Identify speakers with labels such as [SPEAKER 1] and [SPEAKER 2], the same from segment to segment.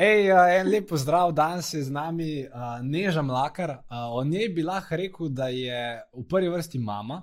[SPEAKER 1] Ej, en lep pozdrav, danes je z nami uh, Neža Mlakar. Uh, o njej bi lahko rekel, da je v prvi vrsti mama,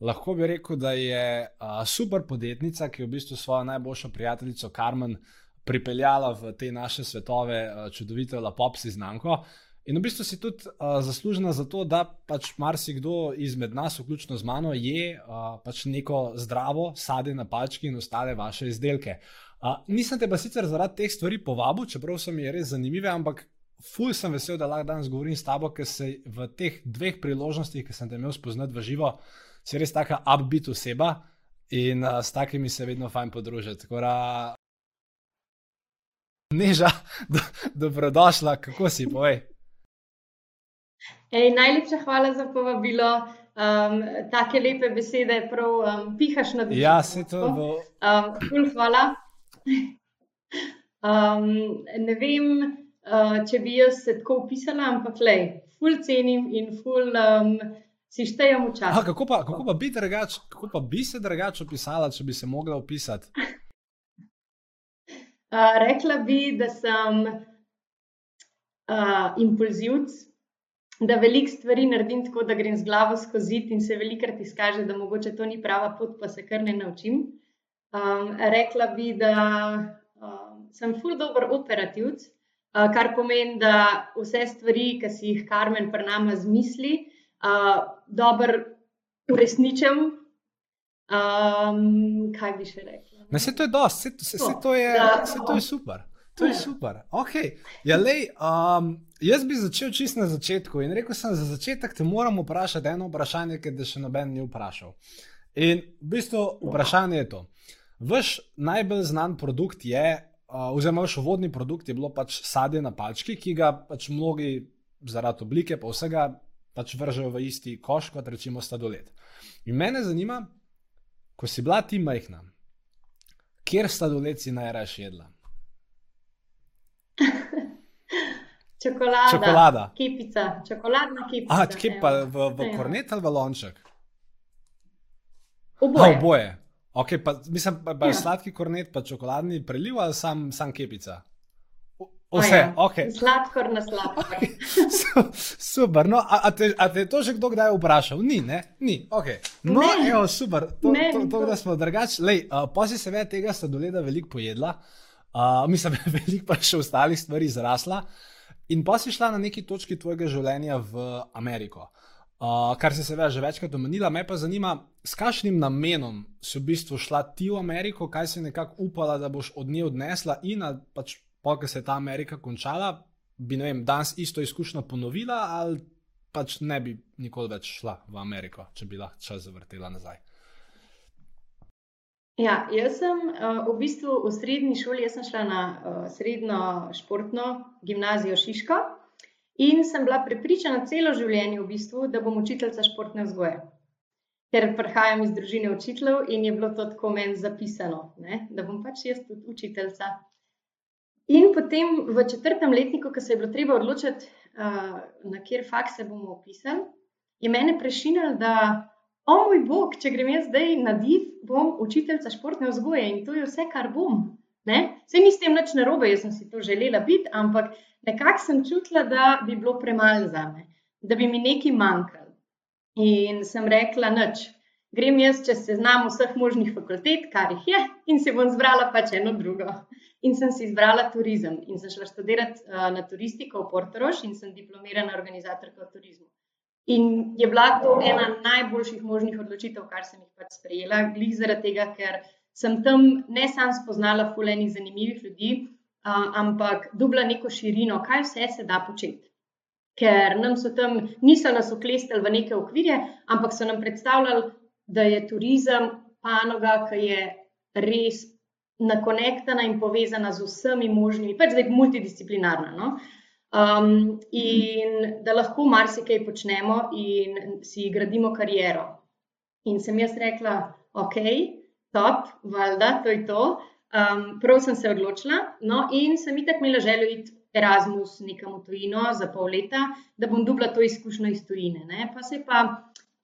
[SPEAKER 1] lahko bi rekel, da je uh, super podjetnica, ki je v bistvu svojo najboljšo prijateljico Karmen pripeljala v te naše svetove, uh, čudovito lapopsi znamko. In v bistvu si tudi uh, zaslužena za to, da pač marsikdo izmed nas, vključno z mano, je uh, pač neko zdravo sadje na palčki in ostale vaše izdelke. Uh, nisem te pa sicer zaradi teh stvari povabil, čeprav so mi res zanimive, ampak ful sem vesel, da lahko danes govorim s tabo, ker se v teh dveh priložnostih, ki sem te imel spoznati v živo, si res taka upbeat oseba in uh, s takimi se vedno fajn podružiti. Takora, Neža, do, dobrodošla, kako si, povej.
[SPEAKER 2] Ej, najlepša hvala za povabilo. Um, take lepe besede, prav um, pihaš na dušo.
[SPEAKER 1] Ja, se to bo.
[SPEAKER 2] Um, hvala. Um, ne vem, uh, če bi jaz se tako opisala, ampak le, ful cenim in ful um, si štejem v čas.
[SPEAKER 1] Kako pa, kako pa bi drugač, kako pa bi se drugače opisala, če bi se mogla opisati?
[SPEAKER 2] Uh, rekla bi, da sem uh, impulzivc, da veliko stvari naredim tako, da grem z glavo skozi in se velikrat izkaže, da mogoče to ni prava pot, pa se kar ne naučim. Um, rekla bi, da um, sem ful dobr operativc, uh, kar pomeni, da vse stvari, ki si jih Karmen pri nama zmisli, uh, dobro uresničem. Um, kaj bi še rekla?
[SPEAKER 1] Ne, se to je dosti, se, se, se, to, je, se to je super. To je super. Okay. Ja, lej, um, jaz bi začel čist na začetku in rekel sem, za začetek te moram vprašati eno vprašanje, ki te še noben ni vprašal. In v bistvu vprašanje je to. Vaš najbolj znan produkt je, uh, oziroma vaš vodni produkt je bilo pač sadje na palčki, ki ga pač mnogi zaradi oblike, pa vsega pač vržejo v isti koš kot recimo sladoled. In mene zanima, ko si bila ti majhna, kjer sladoled si najraje jedla?
[SPEAKER 2] Čokolada.
[SPEAKER 1] Čokolada.
[SPEAKER 2] Kipica, čokoladna kipica.
[SPEAKER 1] Ah, kje pa v, v kornet ali v lonček?
[SPEAKER 2] Oboje.
[SPEAKER 1] Ha, oboje. Okay, pa, mislim, pa, pa ja. sladki kornet, pa čokoladni preliv ali sam, sam kepica. Vse, ja. okay.
[SPEAKER 2] Sladkor na sladkor.
[SPEAKER 1] Okay. Super. No, a, a, te, a te je to že kdo kdaj vprašal? Ni, ne? Ni. Okay. No,
[SPEAKER 2] ne.
[SPEAKER 1] Evo, super. To, ne, to, to, to, da smo drugačni. Uh, pa si seveda tega sladoleda veliko pojedla, uh, mislim, veliko pa še ostalih stvari zrasla. In pa si šla na neki točki tvojega življenja v Ameriko. Uh, kar se seveda že večkrat omenila, me pa zanima, s kakšnim namenom si v bistvu šla ti v Ameriko, kaj si nekako upala, da boš od nje odnesla, in pač, pa, ko se je ta Amerika končala, bi ne vem, danes isto izkušnjo ponovila, ali pač ne bi nikoli več šla v Ameriko, če bi lahko čas zavrtela nazaj.
[SPEAKER 2] Ja, jaz sem uh, v bistvu v srednji šoli, jaz sem šla na uh, srednjo športno gimnazijo Šiško. In sem bila prepričana celo življenje, v bistvu, da bom učiteljica športne vzgoje. Ker prihajam iz družine učiteljev in je bilo to tako meni zapisano, ne? da bom pač jaz tudi učiteljica. In potem v četrtem letniku, ko se je bilo treba odločiti, uh, na kjer faks se bomo opisali, je mene prešinil, da, o moj bog, če grem jaz zdaj na div, bom učiteljica športne vzgoje in to je vse, kar bom. Vse ni s tem nič narobe, jaz sem si to želela biti, ampak nekako sem čutila, da bi bilo premalo za me, da bi mi nekaj manjkalo. In sem rekla, noč, grem jaz čez seznam vseh možnih fakultet, kar jih je, in si bom zbrala pač eno drugo. In sem si izbrala turizem in šla študirati uh, na turistiko v Portorož in sem diplomirana organizatorka v turizmu. In je bila to ena najboljših možnih odločitev, kar sem jih pač sprejela, glih zaradi tega, ker sem tam ne samo spoznala fulejnih zanimivih ljudi, uh, ampak dobila neko širino, kaj vse se da početi. Ker nam so tam, niso nas oklestili v neke okvirje, ampak so nam predstavljali, da je turizem panoga, ki je res nakonektana in povezana z vsemi možnimi, pač zdaj multidisciplinarna. No? Um, in da lahko marsikaj počnemo in si gradimo kariero. In sem jaz rekla, ok, top, valjda, to je to. Um, prav sem se odločila, no, in sem itak imela željo iti Erasmus nekam v tujino za pol leta, da bom dubla to izkušnjo iz tujine. Ne. Pa se je pa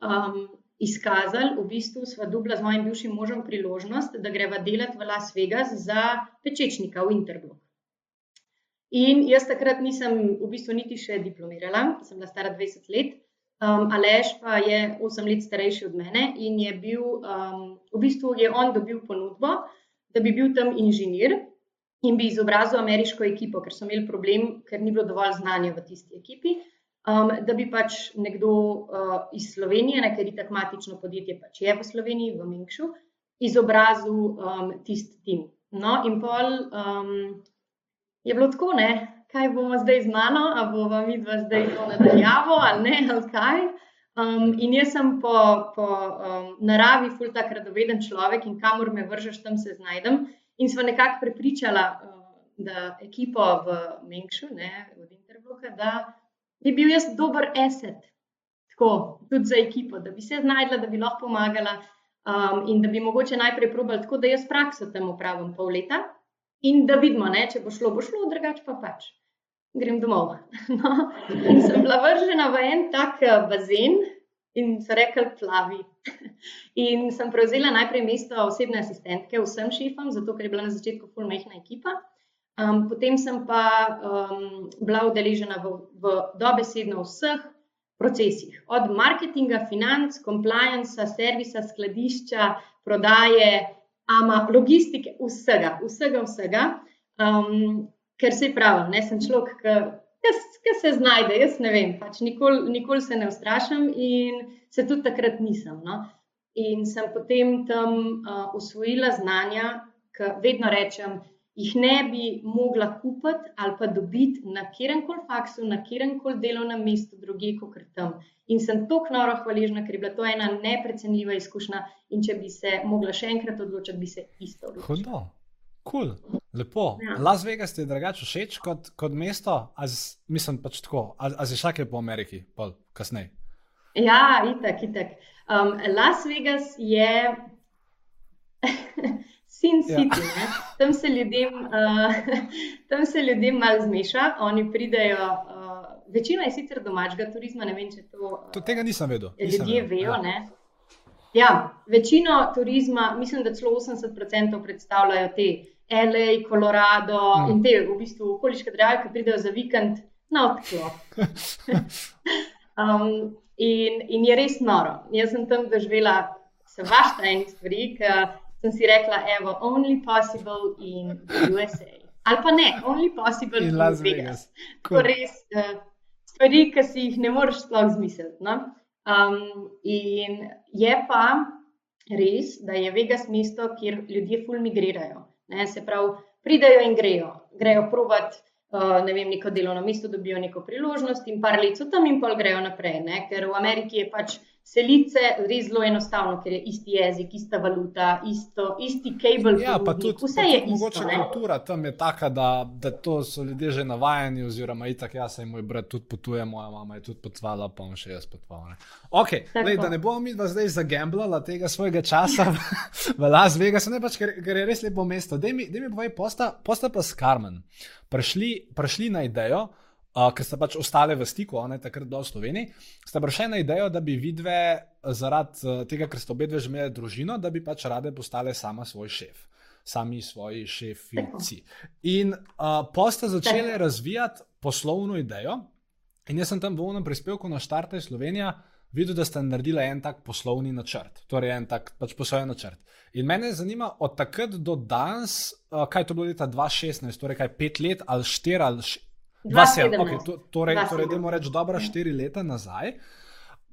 [SPEAKER 2] um, izkazal, v bistvu sva dubla z mojim bivšim možem priložnost, da greva delati v Las Vegas za pečečnika v Interblock. In jaz takrat nisem v bistvu niti še diplomirala, sem bila stara 20 let. Um, Alež pa je 8 let starejši od mene in je bil, um, v bistvu je on dobil ponudbo, da bi bil tam inženir in bi izobrazil ameriško ekipo, ker so imeli problem, ker ni bilo dovolj znanja v tisti ekipi. Um, da bi pač nekdo uh, iz Slovenije, ker je tako matično podjetje, pač je v Sloveniji, v Minkšu, izobrazil um, tisti tim. No, in pol um, je bilo tako, ne, kaj bomo zdaj z mano, ali bomo mi dva zdaj to nadaljavo, ali ne, ali kaj. Um, in jaz sem po, po um, naravi ful tak radoveden človek in kamor me vržeš, tam se znajdem. In smo nekako prepričala, uh, da ekipo v Mengšu, ne v Interbloku, da bi bil jaz dober asset, tako tudi za ekipo, da bi se znajdla, da bi lahko pomagala um, in da bi mogoče najprej probali tako, da jaz prakso tam upravim pol leta in da vidimo, ne, če bo šlo, bo šlo, drugače pa pač grem domov. No, in sem bila vržena v en tak eh, bazen in so rekli, plavi. In sem prevzela najprej mesto osebne asistentke vsem šefom, zato ker je bila na začetku fulmehna ekipa. Um, potem sem pa um, bila udeležena v, v dobesedno vseh procesih, od marketinga, financ, compliance, servisa, skladišča, prodaje, ama, logistike, vsega, vsega, vsega. Um, ker se pravi, ne sem človek, ki se znajde, jaz ne vem, pač nikoli nikol se ne ustrašam in se tudi takrat nisem. No? In sem potem tam uh, usvojila znanja, ki vedno rečem, jih ne bi mogla kupiti ali pa dobiti na kjerem koli faksu, na kjerem koli delovnem mestu, druge kot tam. In sem tako noro hvaležna, ker je bila to ena neprecenljiva izkušnja. In če bi se mogla še enkrat odločiti, bi se isto odločila.
[SPEAKER 1] Cool. Lepo. Ja. Las Vegas ti je drugače všeč kot, kot mesto, az, mislim pač tako. Ali si šel po Ameriki, pol kasneje?
[SPEAKER 2] Ja, itek, itek. Um, Las Vegas je Sin ja. City. Ja. Tam, se ljudem, uh, tam se ljudem malo zmeša, oni pridejo. Uh, večina je sicer domačega turizma, ne vem, če to. Uh,
[SPEAKER 1] to tega nisem vedel.
[SPEAKER 2] Ljudje
[SPEAKER 1] nisem
[SPEAKER 2] vejo, ja. ne. Ja, večino turizma, mislim, da celo 80% predstavljajo te LA, Colorado mm. in te v bistvu okoliške države, ki pridejo za vikend na odklop. um, in, in je res noro. Jaz sem tam doživela se vašta ene stvari, ki sem si rekla, evo, only possible in USA. Ali pa ne, only possible in Las Vegas. Cool. Res, uh, stvari, ki si jih ne moreš sploh zmisliti. No? Um, in je pa res, da je Vegas mesto, kjer ljudje fulmigrirajo. Ne, se pravi, pridejo in grejo, grejo provat, uh, ne vem, neko delovno mesto, dobijo neko priložnost in par let so tam in pol grejo naprej. Ne, ker v Ameriki je pač Selice je res zelo enostavno, ker je isti jezik, ista valuta, isto, isti kabel.
[SPEAKER 1] Ja, pa tudi, vse pa je tudi mogoče isto, kultura tam je taka, da, da to so ljudje že navajeni, oziroma itak jaz in moj brat tudi potuje, moja mama je tudi potovala, pa bom še jaz potoval. Ok, lej, da ne bomo mi zdaj zagemblala tega svojega časa v, Las Vegasu, ne pač, ker, ker je res lepo mesto. Dej mi, mi povej, posta, posta pa s Carmen. Prišli, prišli na idejo uh, ker sta pač ostale v stiku, ne takrat do Slovenije, sta prišli na idejo, da bi vidve, zaradi uh, tega, ker sta obe dve že imeli družino, da bi pač rade postale sama svoj šef. Sami svoji šefici. In uh, pa sta začeli razvijati poslovno idejo, in jaz sem tam v unem prispevku na Štarte Slovenija videl, da sta naredila en tak poslovni načrt, torej en tak pač poslovni načrt. In mene zanima, od takrat do danes, uh, kaj to bilo leta 2016, torej kaj pet let ali štiri ali Okay, to, torej, torej da moramo reči, dobra štiri leta nazaj.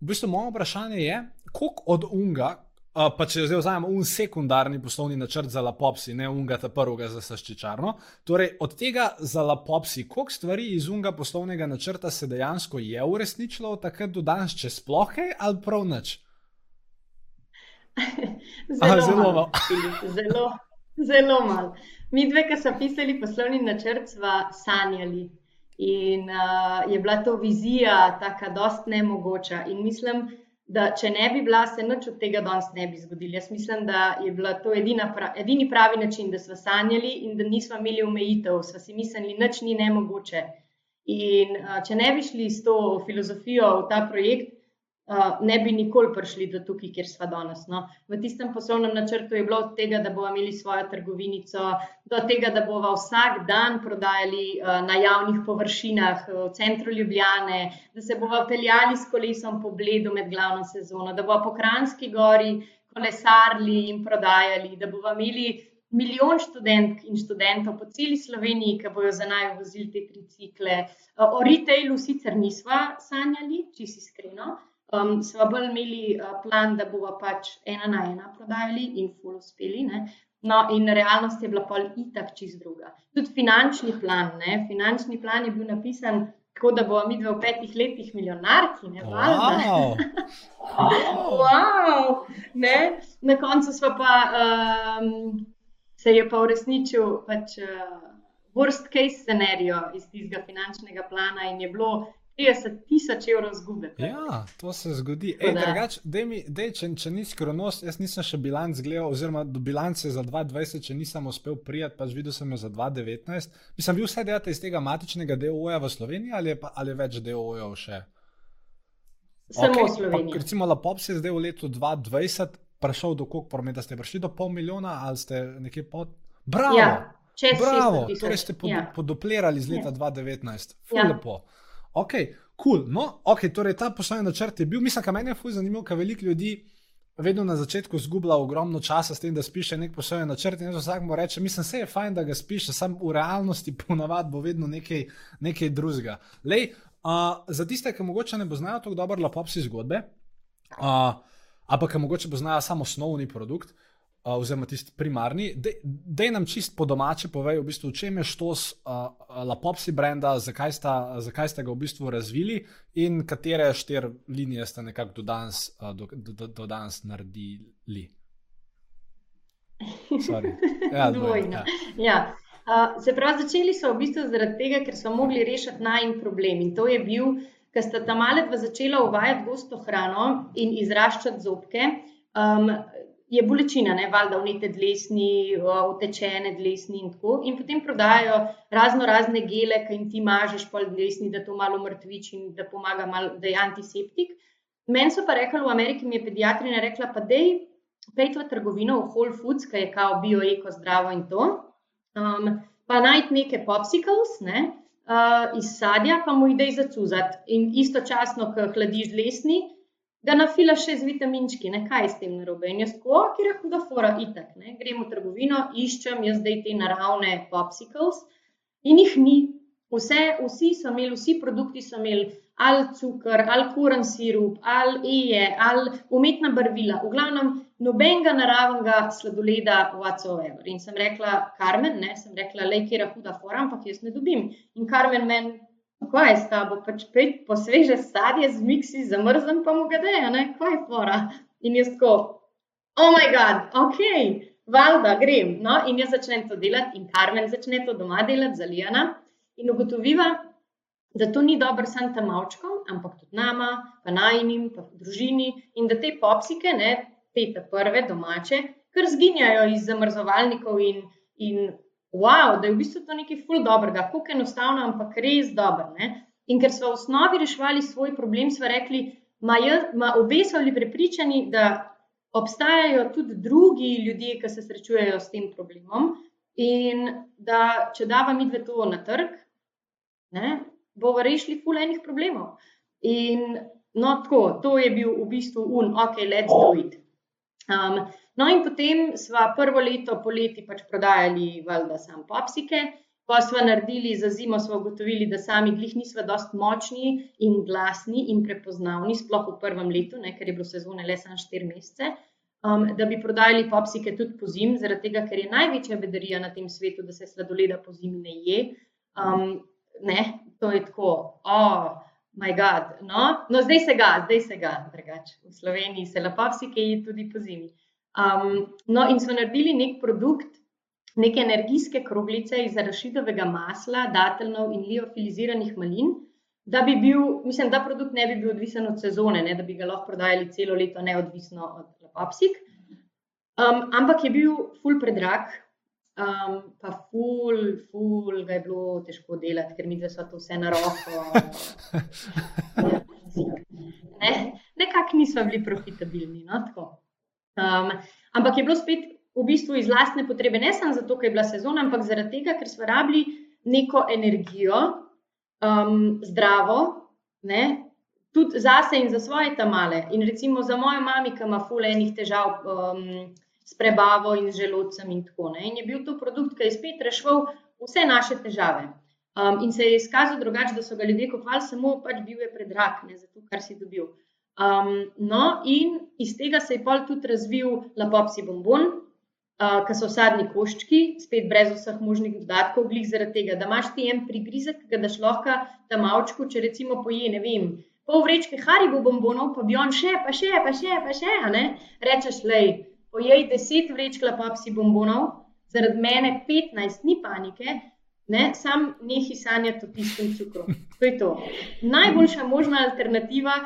[SPEAKER 1] V bistvu moje vprašanje je, koliko od unga, uh, pa če zdaj vzamemo un sekundarni poslovni načrt za lapopsi, ne unga ta prvega za saščičarno, torej od tega za lapopsi, koliko stvari iz unga poslovnega načrta se dejansko je uresničilo od takrat do danes, če sploh je ali prav nič?
[SPEAKER 2] zelo, Aha, zelo. zelo. Zelo malo. Mi dve, ki smo pisali poslovni načrt, smo sanjali. In uh, je bila to vizija, tako da je nemogoča. In mislim, da če ne bi bila, se nič od tega danes ne bi zgodilo. Jaz mislim, da je bila to pra, edini pravi način, da smo sanjali in da nismo imeli omejitev, smo si mislili, da nič ni nemogoče. In uh, če ne bi šli s to filozofijo v ta projekt, uh, ne bi nikoli prišli do tukaj, kjer smo danes. No. V tistem poslovnem načrtu je bilo od tega, da bomo imeli svojo trgovinico, do tega, da bomo vsak dan prodajali uh, na javnih površinah v centru Ljubljane, da se bomo peljali s kolesom po bledu med glavno sezono, da bomo po Kranski gori kolesarili in prodajali, da bomo imeli. Milijon študentk in študentov po celi Sloveniji, ki bojo za naj vozili te tricikle. O retailu sicer nismo sanjali, če si iskreno, Um, sva bolj imeli uh, plan, da bomo pač ena na ena prodajali in full uspeli. Ne? No, in realnost je bila pol itak čist druga. Tudi finančni plan, ne? finančni plan je bil napisan tako, da bomo mi dve v petih letih milijonarki. Ne,
[SPEAKER 1] wow.
[SPEAKER 2] wow. ne? Na koncu pa, um, se je pa uresničil pač, uh, worst case scenarijo iz tistega finančnega plana in je bilo 30 tisoč evrov zgube.
[SPEAKER 1] Ja, to se zgodi. Ej, drugač, dej mi, dej, če, če ni skronost, jaz nisem še bilanc gledal, oziroma do bilance za 2020, če nisem uspel prijeti, pač videl sem jo za 2019. Mislim, vi vse delate iz tega matičnega DOO-ja v Sloveniji ali je, pa, ali je več DOO-jev še?
[SPEAKER 2] Samo okay.
[SPEAKER 1] Pa, recimo, Lapop se je zdaj v letu 2020 prišel do koliko prometa, ste prišli do pol milijona ali ste nekje pod. Bravo! Ja. Bravo, torej ste pod, ja. podoplirali z leta ja. 2019. Ful ja. lepo. Ok, cool. No, ok, torej ta poslovni načrt je bil, mislim, da meni je fuj zanimivo, ker veliko ljudi vedno na začetku zgublja ogromno časa s tem, da spiše nek poslovni načrt in vsak mu reče, mislim, se je fajn, da ga spiše, sam v realnosti ponavadi bo vedno nekaj, nekaj drugega. Lej, uh, za tiste, ki mogoče ne poznajo tako dobro lapopsi zgodbe, uh, ampak ki mogoče poznajo samo osnovni produkt, uh, oziroma tisti primarni. Da nam čist po domače povej, v bistvu, če je štos uh, Lapopsi brenda, zakaj sta, zakaj sta ga v bistvu razvili in katere štiri linije ste nekako do danes, uh, do, do, do, danes naredili.
[SPEAKER 2] Ja, Dvojno. Ja. Ja. Uh, se pravi, začeli so v bistvu zaradi tega, ker so mogli rešiti najmanj problem. In to je bil, ker sta tam malo začela uvajati gosto hrano in izraščati zobke. Um, je bolečina, ne valjda vnete dlesni, utečene dlesni in tako. In potem prodajajo razno razne gele, ki jim ti mažeš pol dlesni, da to malo mrtvič in da pomaga, malo, da je antiseptik. Meni so pa rekli v Ameriki, mi je pediatrina rekla, pa dej, pejte v trgovino v Whole Foods, ki je kao bio, eko, zdravo in to. Um, pa najti neke popsicles, ne, uh, iz sadja, pa mu idej zacuzati. In istočasno, ko hladiš dlesni, ga nafila še z vitaminčki, ne kaj s tem narobe. In jaz tako, ker je huda fora, itak, ne, grem v trgovino, iščem jaz zdaj te naravne popsicles in jih ni. Vse, vsi so imeli, vsi produkti so imeli ali cukor, ali kuren sirup, ali eje, ali umetna barvila, v glavnem nobenega naravnega sladoleda, whatsoever. In sem rekla, Karmen, ne, sem rekla, le kje je huda fora, ampak jaz ne dobim. In Karmen meni kaj je s tabo, pač pej posveže sadje z miksi, zamrznem pa mu ga deja, ne, kaj je fora. In jaz tako, oh moj bog, ok, valjda grem. No, in jaz začnem to delati, in Karmen začne to doma delati za Lijana, in ugotoviva, da to ni dobro samo tam malčkom, ampak tudi nama, pa najnim, pa družini, in da te popsike, ne, te prve domače, kar zginjajo iz zamrzovalnikov in, in wow, da je v bistvu to nekaj ful dobrega, kako enostavno, ampak res dobro. Ne? In ker smo v osnovi reševali svoj problem, smo rekli, da obe so bili prepričani, da obstajajo tudi drugi ljudje, ki se srečujejo s tem problemom. In da če dava mi dve to na trg, ne, bomo rešili ful enih problemov. In no, tako, to je bil v bistvu un, ok, let's do it. Um, No, in potem smo prvo leto poleti pač prodajali, valjda, samo popsike. Pa smo naredili za zimo, smo ugotovili, da sami glih nismo dost močni in glasni in prepoznavni, sploh v prvem letu, ne, ker je bilo sezone le samo 4 mesece, um, da bi prodajali popsike tudi po zim, zaradi tega, ker je največja bedarija na tem svetu, da se sladoleda po zimi ne je. Um, ne, to je tako, oh, moj bog. No? no, zdaj se ga, zdaj se ga, drugače. V Sloveniji se la popsike je tudi po zimi. Um, no, in smo naredili nek produkt, neke energijske kroglice iz arašidovega masla, datelnov in liofiliziranih malin, da bi bil, mislim, da produkt ne bi bil odvisen od sezone, ne, da bi ga lahko prodajali celo leto, neodvisno od lapopsik. Um, ampak je bil ful predrag, um, pa ful, ful ga je bilo težko delati, ker mi dve so to vse na roko. ne, nekako nismo bili profitabilni. No, um, ampak je bilo spet v bistvu iz lastne potrebe, ne samo zato, ker je bila sezona, ampak zaradi tega, ker smo rabili neko energijo, um, zdravo, ne? tudi zase in za svoje tamale. In recimo za mojo mami, ki ima fulejnih težav um, s prebavo in z želodcem in tako naprej. In je bil to produkt, ki je spet rešil vse naše težave. Um, in se je izkazal drugače, da so ga ljudje kupovali, samo pač bil je predrag, ne za to, kar si dobil. Um, no, in iz tega se je pol tudi razvil lapopsi bombon, uh, ki so sadni koščki, spet brez vseh možnih dodatkov, glih zaradi tega, da imaš ti en prigrizek, ki ga daš lahko tam malčku, če recimo poje, ne vem, pol vrečke haribo bombonov, pa bi on še, pa še, pa še, pa še, a ne, rečeš, lej, pojej deset vrečk lapapsi bombonov, zaradi mene petnajst, ni panike, ne, sam nehi sanjati o tistem cukru. To je to. Najboljša možna alternativa.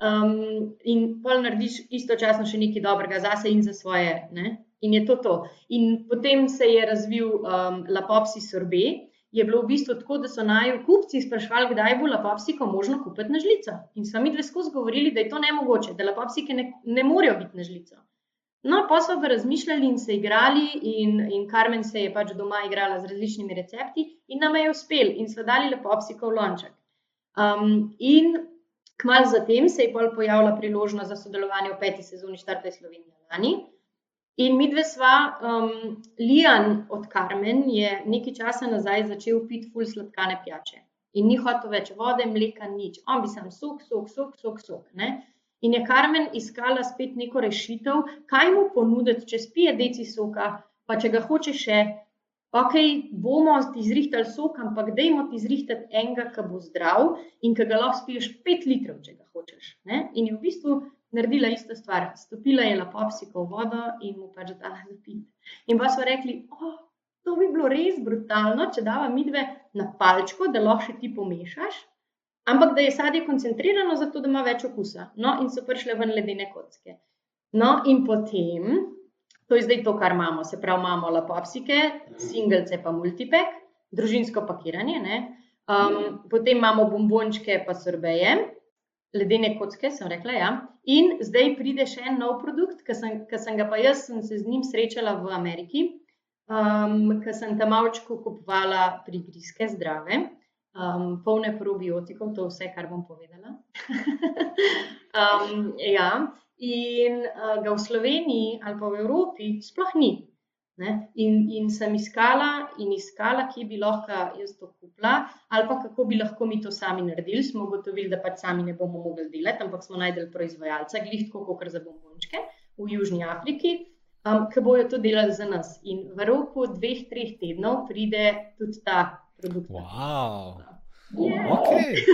[SPEAKER 2] Um, in pol narediš istočasno še nekaj dobrega za sebe in za svoje. Ne? In je to to. In potem se je razvil um, Lapopsi sorbe. Je bilo v bistvu tako, da so naj kupci sprašvali, kdaj bo lapopsiko možno kupiti na žlico. In so mi dve skozi govorili, da je to nemogoče, da lapopsike ne, ne morejo biti na žlico. No, pa so pa razmišljali in se igrali, in, in Karmen se je pač doma igrala z različnimi recepti, in nam je uspel, in so dali lapopsiko v lonček. Um, in kmalo zatem se je pojavila priložnost za sodelovanje v peti sezoni Štarte Slovenije lani. In mi dve sva, um, Lijan od Karmen je nekaj časa nazaj začel piti ful sladkane pijače. In ni hotel več vode, mleka, nič. On bi sam sok, sok, sok, sok, sok. Ne? In je Karmen iskala spet neko rešitev, kaj mu ponuditi, če spije deci soka, pa če ga hoče še. Ok, bomo ti zrihtali sok, ampak dajmo ti zrihtati enega, ki bo zdrav in ki ga lahko spiješ pet litrov, če ga hočeš. Ne? In je v bistvu naredila isto stvar. Stopila je lapopsiko v vodo in mu pač dala zapiti. In pa so rekli, oh, to bi bilo res brutalno, če dava midve na palčko, da lahko še ti pomešaš, ampak da je sadje koncentrirano, zato da ima več okusa. No, in so prišle ven ledene kocke. No, in potem, to je zdaj to, kar imamo, se pravi, imamo lapopsike, singlece pa multipek, družinsko pakiranje, um, potem imamo bombončke pa sorbeje ledene kocke, sem rekla. Ja. In zdaj pride še en nov produkt, ki sem, sem ga pa jaz sem se z njim srečala v Ameriki, um, ki sem tam malčko kupovala prigrizke zdrave, um, polne probiotikov, to je vse, kar bom povedala. um, ja. In uh, ga v Sloveniji ali pa v Evropi sploh ni. In, in sem iskala in iskala, kje bi lahko jaz to kupila, ali pa kako bi lahko mi to sami naredili. Smo ugotovili, da pač sami ne bomo mogli delati, ampak smo najdel proizvajalca, glih tako kot za bombončke v Južni Afriki, um, ki bojo to delali za nas. In v roku dveh, treh tednov pride tudi ta produkt.
[SPEAKER 1] Wow. Yeah. Okay.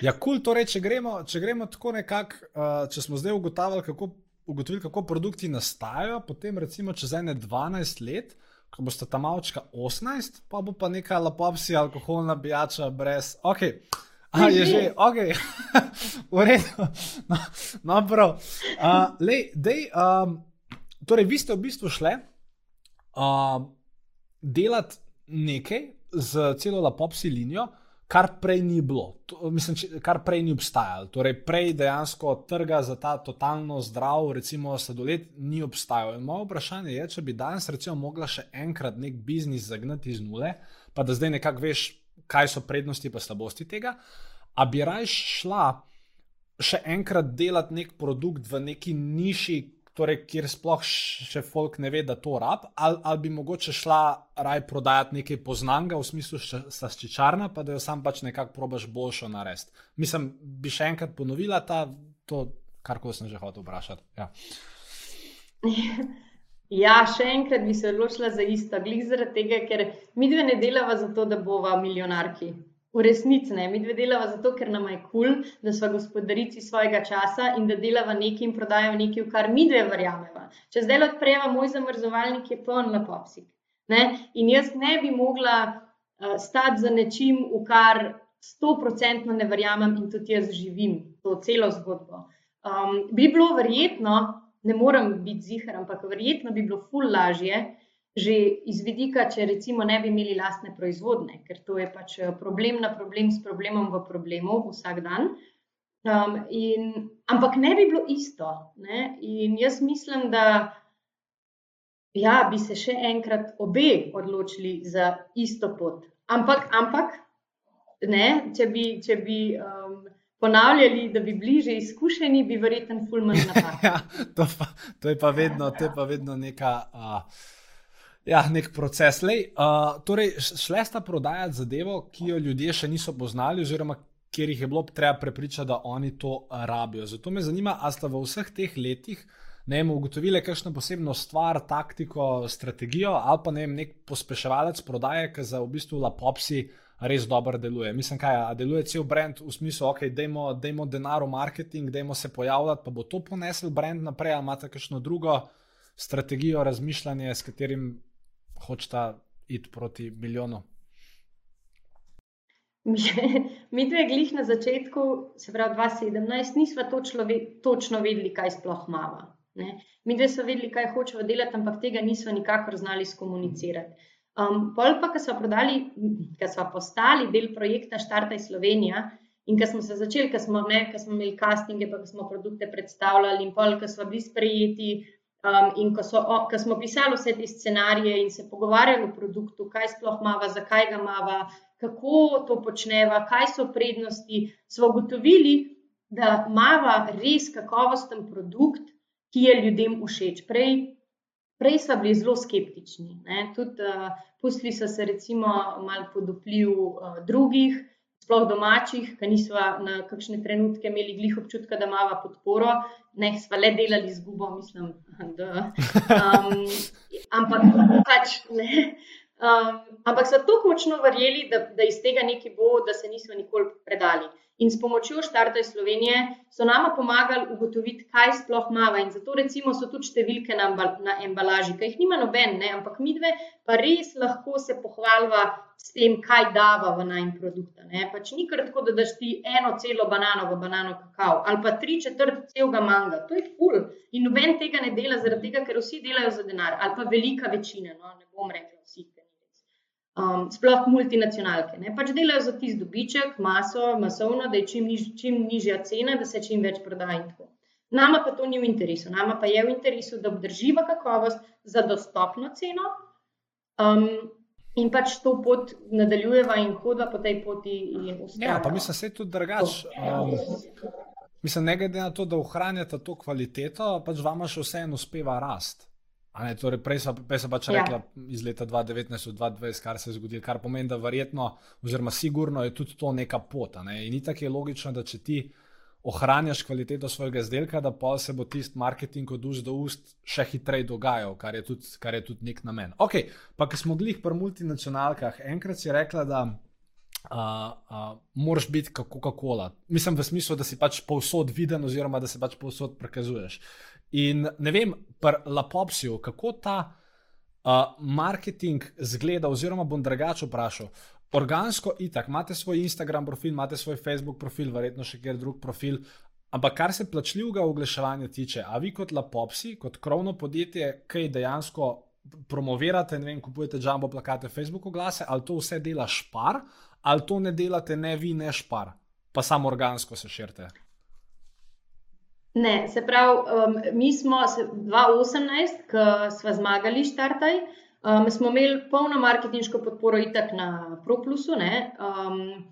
[SPEAKER 1] Ja, kul, cool, torej, če gremo, če gremo tako nekako, uh, če smo zdaj ugotavljali, kako ugotovili, kako produkti nastajajo, potem recimo čez ene 12 let, ko boste tam malčka 18, pa bo pa neka lapopsi alkoholna bijača brez. Ok. A je že, ok, v redu. No, no prav. Uh, lej, dej, um, torej, vi ste v bistvu šli uh, delati nekaj z celo lapopsi linijo, kar prej ni bilo, to, mislim, če, kar prej ni obstajalo. Torej, prej dejansko trga za ta totalno zdrav, recimo, sladoled ni obstajal. In moje vprašanje je, če bi danes, recimo, mogla še enkrat nek biznis zagnati iz nule, pa da zdaj nekako veš, kaj so prednosti in slabosti tega, a bi rajš šla še enkrat delati nek produkt v neki niši, torej, kjer sploh še folk ne ve, da to rab, ali, ali bi mogoče šla raj prodajati nekaj poznanga, v smislu slaščičarna, pa da jo sam pač nekako probaš boljšo narediti. Mislim, bi še enkrat ponovila ta, to, kar sem že hotel vprašati. Ja.
[SPEAKER 2] Ja, še enkrat bi se odločila za isto, zaradi tega, ker mi dve ne delava za to, da bova milijonarki. V resnici mi dve delava zato, ker nam je kul, cool, da smo gospodarici svojega časa in da delava nekaj in prodajamo nekaj, v kar mi dve verjamemo. Če zdaj odpremo moj zamrzovalnik, je poln lepopsik. Ne? In jaz ne bi mogla uh, stati za nečim, v kar sto procentno ne verjamem in tudi jaz živim to celo zgodbo. Um, bi bilo verjetno, ne morem biti zihar, ampak verjetno bi bilo ful lažje, že iz vidika, če recimo ne bi imeli lastne proizvodne, ker to je pač eh, problem na problem s problemom v problemu vsak dan. Um, in, ampak ne bi bilo isto. Ne? In jaz mislim, da ja, bi se še enkrat obe odločili za isto pot. Ampak, ampak ne, če bi, če bi um, ponavljali, da bi bili že izkušeni, bi verjetno fulmen napak.
[SPEAKER 1] ja, to, pa, to je pa vedno, to je pa vedno neka. Uh, Ja, nek proces. Lej, uh, torej, šle sta prodajati zadevo, ki jo ljudje še niso poznali, oziroma kjer jih je bilo treba prepričati, da oni to rabijo. Zato me zanima, ali sta v vseh teh letih ne vem, ugotovili kakšno posebno stvar, taktiko, strategijo, ali pa ne vem, nek pospeševalec prodaje, ki za v bistvu lapopsi res dobro deluje. Mislim, kaj deluje cel brand v smislu, ok, dajmo, dajmo denar v marketing, dajmo se pojavljati, pa bo to ponesel brand naprej, ali imate kakšno drugo strategijo, razmišljanje, s katerim hočeta iti proti milijonu?
[SPEAKER 2] Mi dve glih na začetku, se pravi 2017, nismo točno, točno vedeli, kaj sploh imamo. Mi dve smo vedeli, kaj hočemo delati, ampak tega nismo nikakor znali skomunicirati. Um, pol pa, ko smo prodali, ko smo postali del projekta Štartaj Slovenija in ko smo se začeli, ko smo, smo imeli castinge, pa ko smo produkte predstavljali in pol, ko smo bili sprejeti, Um, in ko, so, o, ko smo pisali vse te scenarije in se pogovarjali o produktu, kaj sploh ima, zakaj ga ima, kako to počneva, kaj so prednosti, smo ugotovili, da ima res kakovosten produkt, ki je ljudem všeč. Prej, prej smo bili zelo skeptični. Tudi uh, pustili so se, recimo, malo pod vpliv uh, drugih sploh domačih, ki nismo na kakšne trenutke imeli glih občutka, da imamo podporo, ne smo le delali izgubo, mislim. Da, um, ampak pač ne. Um, ampak so tako močno verjeli, da, da iz tega nekaj bo, da se nismo nikoli predali. In s pomočjo Štarta iz Slovenije so nama pomagali ugotoviti, kaj sploh imamo. In zato recimo so tudi številke na, na embalaži, ki jih nima noben, ne? ampak mi dve pa res lahko se pohvalva s tem, kaj dava v najm produkta. Pač ni kar tako, da daš ti eno celo banano v banano kakao ali pa tri četrt celega manga. To je ful. In noben tega ne dela zaradi tega, ker vsi delajo za denar ali pa velika večina, no? ne bom rekla vsi um, sploh multinacionalke. Ne? Pač delajo za tisti dobiček, maso, masovno, da je čim, niž, čim nižja cena, da se čim več prodaja. Nama pa to ni v interesu. Nama pa je v interesu, da obdrživa kakovost za dostopno ceno um, in pač to pot nadaljujeva in hodva po tej poti.
[SPEAKER 1] Ja, pa mislim, da se je tudi drugače. Um, mislim, ne glede na to, da ohranjate to kvaliteto, pač vama še vseeno uspeva rasti. Ne, torej prej sem pač ja. rekla iz leta 2019 v 2020, kar se je zgodilo, kar pomeni, da verjetno, oziroma sigurno je tudi to neka pot. Ne? In ni tako logično, da če ti ohranjaš kvaliteto svojega izdelka, da pa se bo tisti marketing od ust do ust še hitreje dogajal, kar je tudi, kar je tudi nek namen. Ok, pa ki smo glih pri multinacionalkah, enkrat si rekla, da. Uh, uh, moraš biti kot Coca-Cola. Mislim, v smislu, da si pač povsod viden, oziroma da se pač povsod prikazuješ. In ne vem, pri Lapopsiju, kako ta uh, marketing zgleda, oziroma bom drugače vprašal. Organsko, itak, imate svoj Instagram profil, imate svoj Facebook profil, verjetno še kjer drug profil. Ampak kar se plačljivega oglaševanja tiče, a vi kot Lapopsi, kot krovno podjetje, kaj dejansko promovirate, ne vem, kupujete jumbo plakate, Facebook oglase, ali to vse dela špar, ali to ne delate ne vi, ne špar, pa samo organsko se širite.
[SPEAKER 2] Ne, se pravi, um, mi smo 2018, ko smo zmagali štartaj, um, smo imeli polno marketinško podporo itak na ProPlusu, ne, um,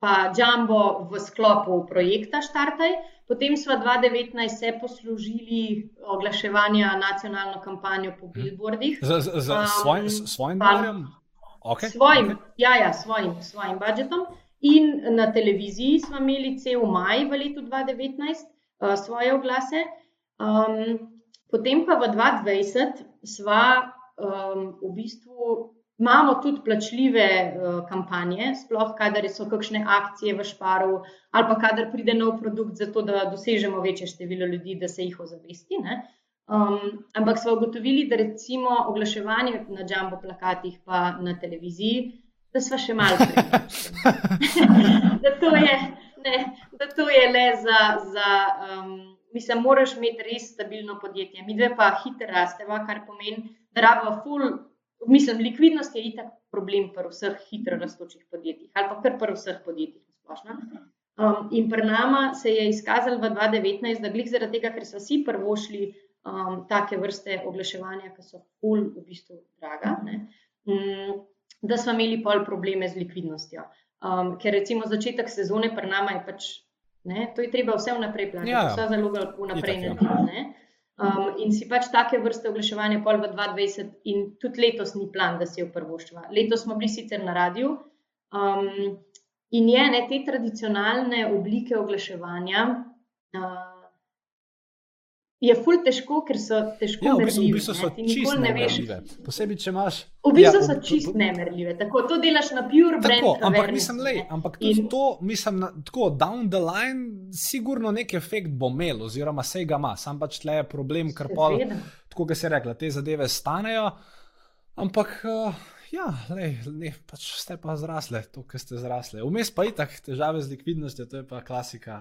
[SPEAKER 2] pa Jumbo v sklopu projekta štartaj. Potem smo 2019 se poslužili oglaševanja nacionalno kampanjo po billboardih.
[SPEAKER 1] Z, z, z um, svojim, svojim denarjem?
[SPEAKER 2] Okay. Svojim, okay. ja, ja, svojim, svojim budžetom. In na televiziji smo imeli cel maj v letu 2019. Eh, svoje oglase. Um, potem pa v 2020 sva um, v bistvu. Imamo tudi plačljive uh, kampanje, sploh kadar so kakšne akcije v šparu, ali pa kadar pride nov produkt, zato da dosežemo večje število ljudi, da se jih ozavesti. Um, ampak smo ugotovili, da recimo oglaševanje na jumbo plakatih, pa na televiziji, da smo še malo preveč. da, da to je le za. za um, Mislim, moraš imeti res stabilno podjetje. Mi dve pa hitro rasteva, kar pomeni, rabimo full. Mislim, likvidnost je itak problem pri vseh hitro rastočih podjetjih ali pa kar pri vseh podjetjih. Um, in pri nama se je izkazalo v 2019, da glih zaradi tega, ker so vsi prvo šli um, take vrste oglaševanja, ki so full v bistvu draga, ne, um, da smo imeli pol probleme z likvidnostjo. Um, ker recimo začetek sezone pri nama je pač, ne, to je treba vse vnaprej plačati, ja, vse zaloga vnaprej ja. Um, in si pač take vrste oglaševanja pol v 2020 in tudi letos ni plan, da si jo prvoščva. Letos smo bili sicer na radiju um, in je ne te tradicionalne oblike oglaševanja. Uh, je ful težko, ker so težko
[SPEAKER 1] ja, v bistvu, v bistvu so čisto nemerljive. Posebej, če imaš.
[SPEAKER 2] V bistvu ja, so čisto nemerljive, tako to delaš na pure brand. Tako,
[SPEAKER 1] ampak nisem le, ampak tudi in... to, mislim, na, tako down the line, sigurno nek efekt bo imel, oziroma se ga ima, sam pač tle je problem, ker pol, tako ga se je rekla, te zadeve stanejo, ampak. Uh, Ja, lej, ne, pač ste pa zrasli, to, kar ste zrasli. Vmes pa je tako težave z likvidnostjo, to je pa klasika.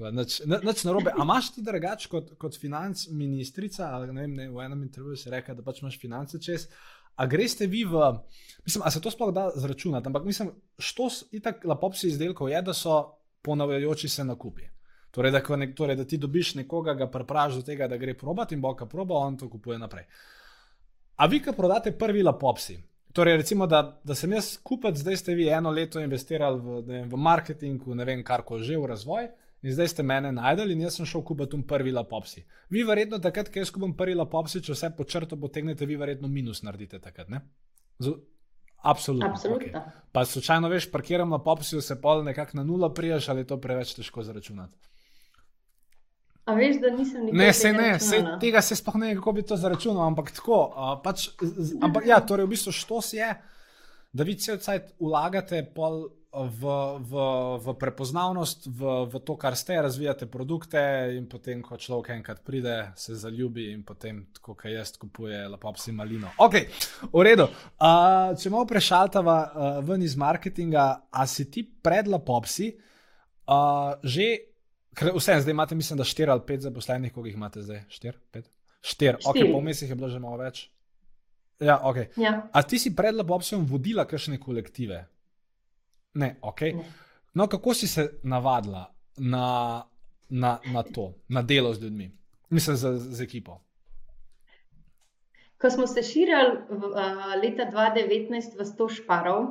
[SPEAKER 1] Noč na robe. A imaš ti drugače kot, kot financ ministrica? Ne vem, ne, v enem intervjuju si rekel, da pač imaš finance čez. A greste vi v, mislim, a se to sploh da zračunati, ampak mislim, što je tako lapopsi izdelkov, je, da so ponavljajoči se nakupi. Torej da, nek, torej, da ti dobiš nekoga, ga prepraviš do tega, da gre probati in bo ka proba, on to kupuje naprej. A vi, ki prodate prvi lapopsi, Torej, recimo, da, da sem jaz kupec, zdaj ste vi eno leto investirali v, vem, v marketing, v ne vem, kar koli že v razvoj, in zdaj ste mene najdeli in jaz sem šel kupiti prvi lapopsi. Vi, verjetno, takrat, ko jaz kupim prvi lapopsi, če vse po črto potegnete, vi, verjetno, minus naredite takrat. Z, absolutno.
[SPEAKER 2] absolutno. Okay.
[SPEAKER 1] Pa, slučajno, veš, parkiram lapopsi, se pol nekako na nula prijaš, ali je to preveč težko zaračunati.
[SPEAKER 2] A veš, da nisem nikoli?
[SPEAKER 1] Ne, se ne, se, tega se sploh ne, kako bi to zaračunal, ampak tako. Uh, pač, z, ampak ja, torej v bistvu štos je, da vi cel cajt vlagate v, v, v prepoznavnost, v, v to, kar ste, razvijate produkte in potem, ko človek enkrat pride, se zaljubi in potem, ko kaj jaz kupuje, lepo psi malino. Ok, v redu. Uh, če malo prešaltava uh, ven iz marketinga, a si ti pred lapopsi uh, že Vse, zdaj imate, mislim, da štiri ali pet zaposlenih, koliko jih imate zdaj? Štiri, pet? Štiri, ok, po mesecih je bilo že malo več. Ja, ok.
[SPEAKER 2] Ja.
[SPEAKER 1] A ti si pred Labopsom vodila kakšne kolektive? Ne, ok. Ne. No, kako si se navadila na, na, na to, na delo z ljudmi, mislim, z, z ekipo?
[SPEAKER 2] Ko smo se širili v, uh, leta 2019 v 100 šparov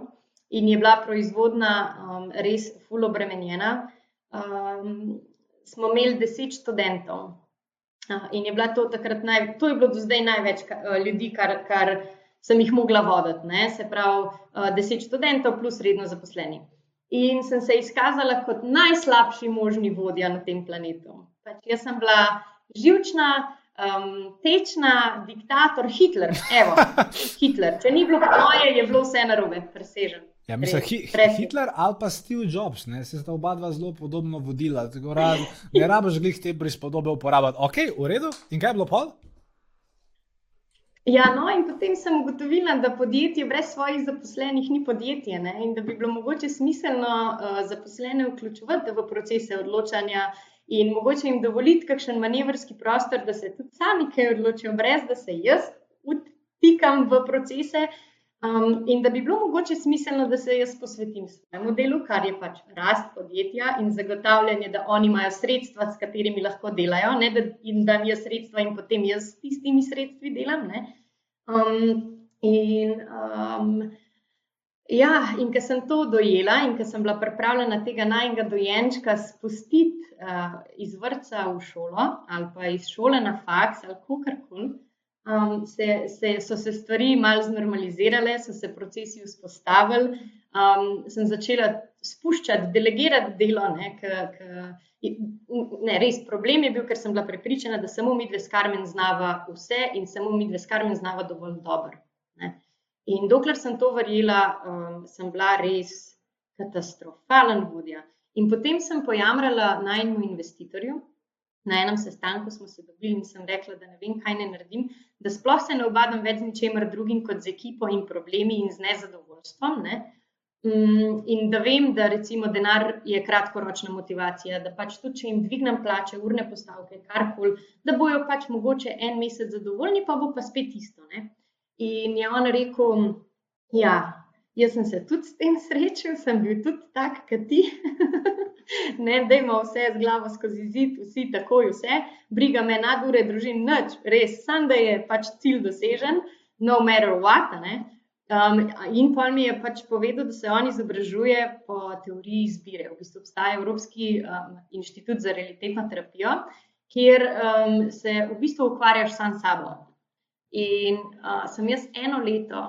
[SPEAKER 2] in je bila proizvodna um, res fulobremenjena. Um, smo imeli deset študentov. In je bilo to takrat naj, to je bilo do zdaj največ ljudi, kar, kar sem jih mogla voditi, ne? se pravi, deset študentov plus redno zaposleni. In sem se izkazala kot najslabši možni vodja na tem planetu. Pač jaz sem bila živčna, um, tečna, diktator, Hitler. Evo, Hitler. Če ni bilo moje, je bilo vse narobe, presežen.
[SPEAKER 1] Ja, mislim, hi, Hitler ali pa Steve Jobs, ne, se sta oba dva zelo podobno vodila. Rad, ne rabiš glih te prispodobe uporabljati. Ok, v redu. In kaj je bilo pol?
[SPEAKER 2] Ja, no, in potem sem ugotovila, da podjetje brez svojih zaposlenih ni podjetje ne, in da bi bilo mogoče smiselno uh, zaposlene vključevati v procese odločanja in mogoče jim dovoliti kakšen manevrski prostor, da se tudi sami kaj odločijo, brez da se jaz vtikam v procese. Uh, Um, in da bi bilo mogoče smiselno, da se jaz posvetim svojemu delu, kar je pač rast podjetja in zagotavljanje, da oni imajo sredstva, s katerimi lahko delajo, ne, da jim dam jaz sredstva in potem jaz s tistimi sredstvi delam. Um, in, um, ja, in ker sem to dojela in ker sem bila pripravljena tega najnega dojenčka spustiti uh, iz vrca v šolo ali pa iz šole na faks ali kakorkoli um, se, se, so se stvari malo znormalizirale, so se procesi vzpostavili. Um, sem začela spuščati, delegirati delo. Ne, k, k, ne, res problem je bil, ker sem bila prepričana, da samo mi dve skarmen znava vse in samo mi dve skarmen znava dovolj dobro. In dokler sem to verjela, um, sem bila res katastrofalen vodja. In potem sem pojamrala najmu investitorju, Na enem sestanku smo se dobili in sem rekla, da ne vem, kaj ne naredim, da sploh se ne obadam več z ničemer drugim kot z ekipo in problemi in z nezadovoljstvom. Ne? Mm, in da vem, da recimo denar je kratkoročna motivacija, da pač tudi, če jim dvignem plače, urne postavke, karkoli, da bojo pač mogoče en mesec zadovoljni, pa bo pa spet isto. Ne? In je on rekel, ja, jaz sem se tudi s tem srečal, sem bil tudi tak, kot ti. ne, da ima vse z glavo skozi zid, vsi takoj, vse, briga me nad ure, družin, nič, res, samo da je pač cilj dosežen, no matter what. Um, in pa mi je pač povedal, da se on izobražuje po teoriji izbire. V bistvu obstaja Evropski um, inštitut za realitetno terapijo, kjer um, se v bistvu ukvarjaš sam s sabo. In uh, sem jaz eno leto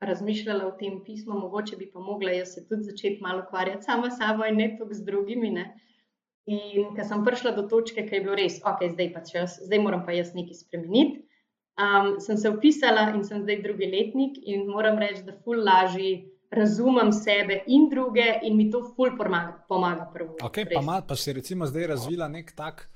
[SPEAKER 2] razmišljala o tem pismu, mogoče bi pa mogla jaz se tudi začeti malo ukvarjati sama s sabo in ne toliko z drugimi. Ne? In ker sem prišla do točke, ki je bilo res, ok, zdaj pa čas, zdaj moram pa jaz nekaj spremeniti. Um, sem se upisala in sem zdaj drugi letnik in moram reči, da ful lažje razumem sebe in druge in mi to ful pomaga. pomaga prvo,
[SPEAKER 1] ok, pa, ma, pa si recimo zdaj razvila nek tak,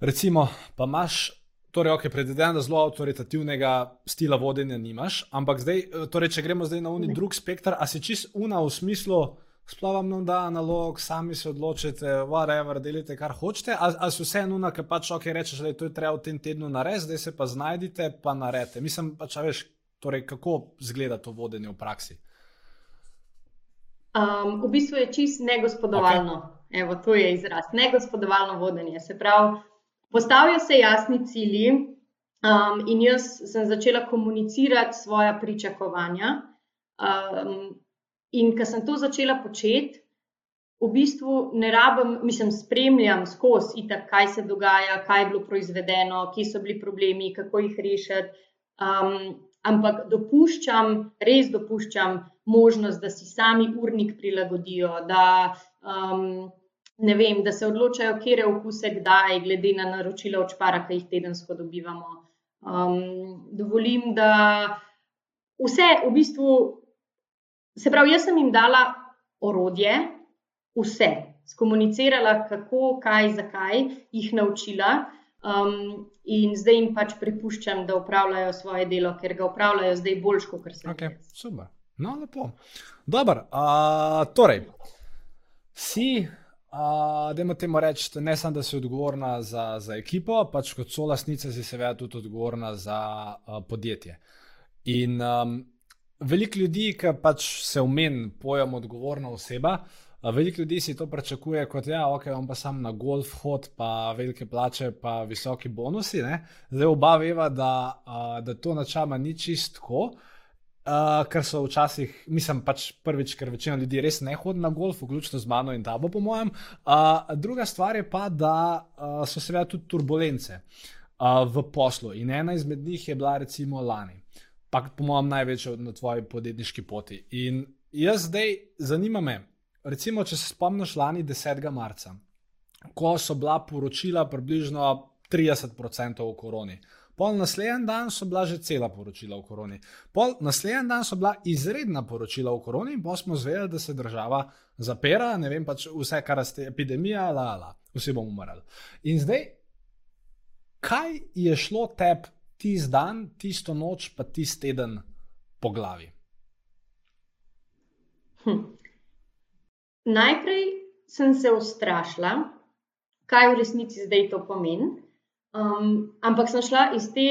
[SPEAKER 1] recimo, pa imaš Torej, okay, predvidevam, da zelo avtoritativnega stila vodenja nimaš, ampak zdaj, eh, torej, če gremo zdaj na uni drug spektr, a si čist una v smislu, splavam nam da analog, sami se odločite, whatever, delite kar hočete, ali a si vse ena, ki pač ok, rečeš, da je to treba v tem tednu narediti, zdaj se pa znajdite, pa naredite. Mislim, pač, veš, torej, kako zgleda to vodenje v praksi.
[SPEAKER 2] Um, v bistvu je čist negospodovalno. Okay. Evo, to je izraz. Negospodovalno vodenje. Se pravi, Postavijo se jasni cilji, um, in jaz sem začela komunicirati svoje pričakovanja. Um, in ko sem to začela početi, v bistvu ne rabim, mislim, spremljam skozi, kaj se dogaja, kaj je bilo proizvedeno, kje so bili problemi, kako jih rešiti. Um, ampak dopuščam, res dopuščam možnost, da si sami urnik prilagodijo. Da, um, ne vem, da se odločajo, kje je okuse, kdaj, glede na naročila od špara, ki jih tedensko dobivamo. Um, dovolim, da vse v bistvu, se pravi, jaz sem jim dala orodje, vse, skomunicirala, kako, kaj, zakaj, jih naučila. Um, in zdaj jim pač prepuščam, da upravljajo svoje delo, ker ga upravljajo zdaj boljš, kot se
[SPEAKER 1] lahko. Okay, super. No, lepo. Dobro, uh, torej, si Da imate reči, ne samo, da si odgovorna za, za ekipo, pač kot so lasnice, si seveda tudi odgovorna za uh, podjetje. In um, veliko ljudi, ki pač se umeni pojem odgovorna oseba, uh, veliko ljudi si to pričakuje kot da ja, je, ok, on pa sam na golf hod, pa velike plače, pa visoki bonusi. Ne? Zdaj oba veva, da, uh, da to načama ni čistko. Uh, ker so včasih, mislim, pač prvič, ker večina ljudi res ne hodi na golf, vključno z mano in tabo, po mojem. Uh, druga stvar je pa, da uh, so seveda tudi turbulence uh, v poslu in ena izmed njih je bila recimo lani, pa po mojem največja na tvoji podjetniški poti. In jaz zdaj zanima me, recimo, če se spomniš lani 10. marca, ko so bila poročila približno 30% v koroni. Pol naslednji dan so bila že cela poročila o koroni. Pol naslednji dan so bila izredna poročila o koroni, in pa smo zvedeli, da se država zapira, ne vem pač vse, kar je epidemija, la, la, vsi bomo umrli. In zdaj, kaj je šlo tebi tisti dan, tisto noč, pa tisti teden po glavi?
[SPEAKER 2] Hm. Najprej sem se ustrašila, kaj v resnici zdaj to pomeni. Um, ampak sem šla iz, te,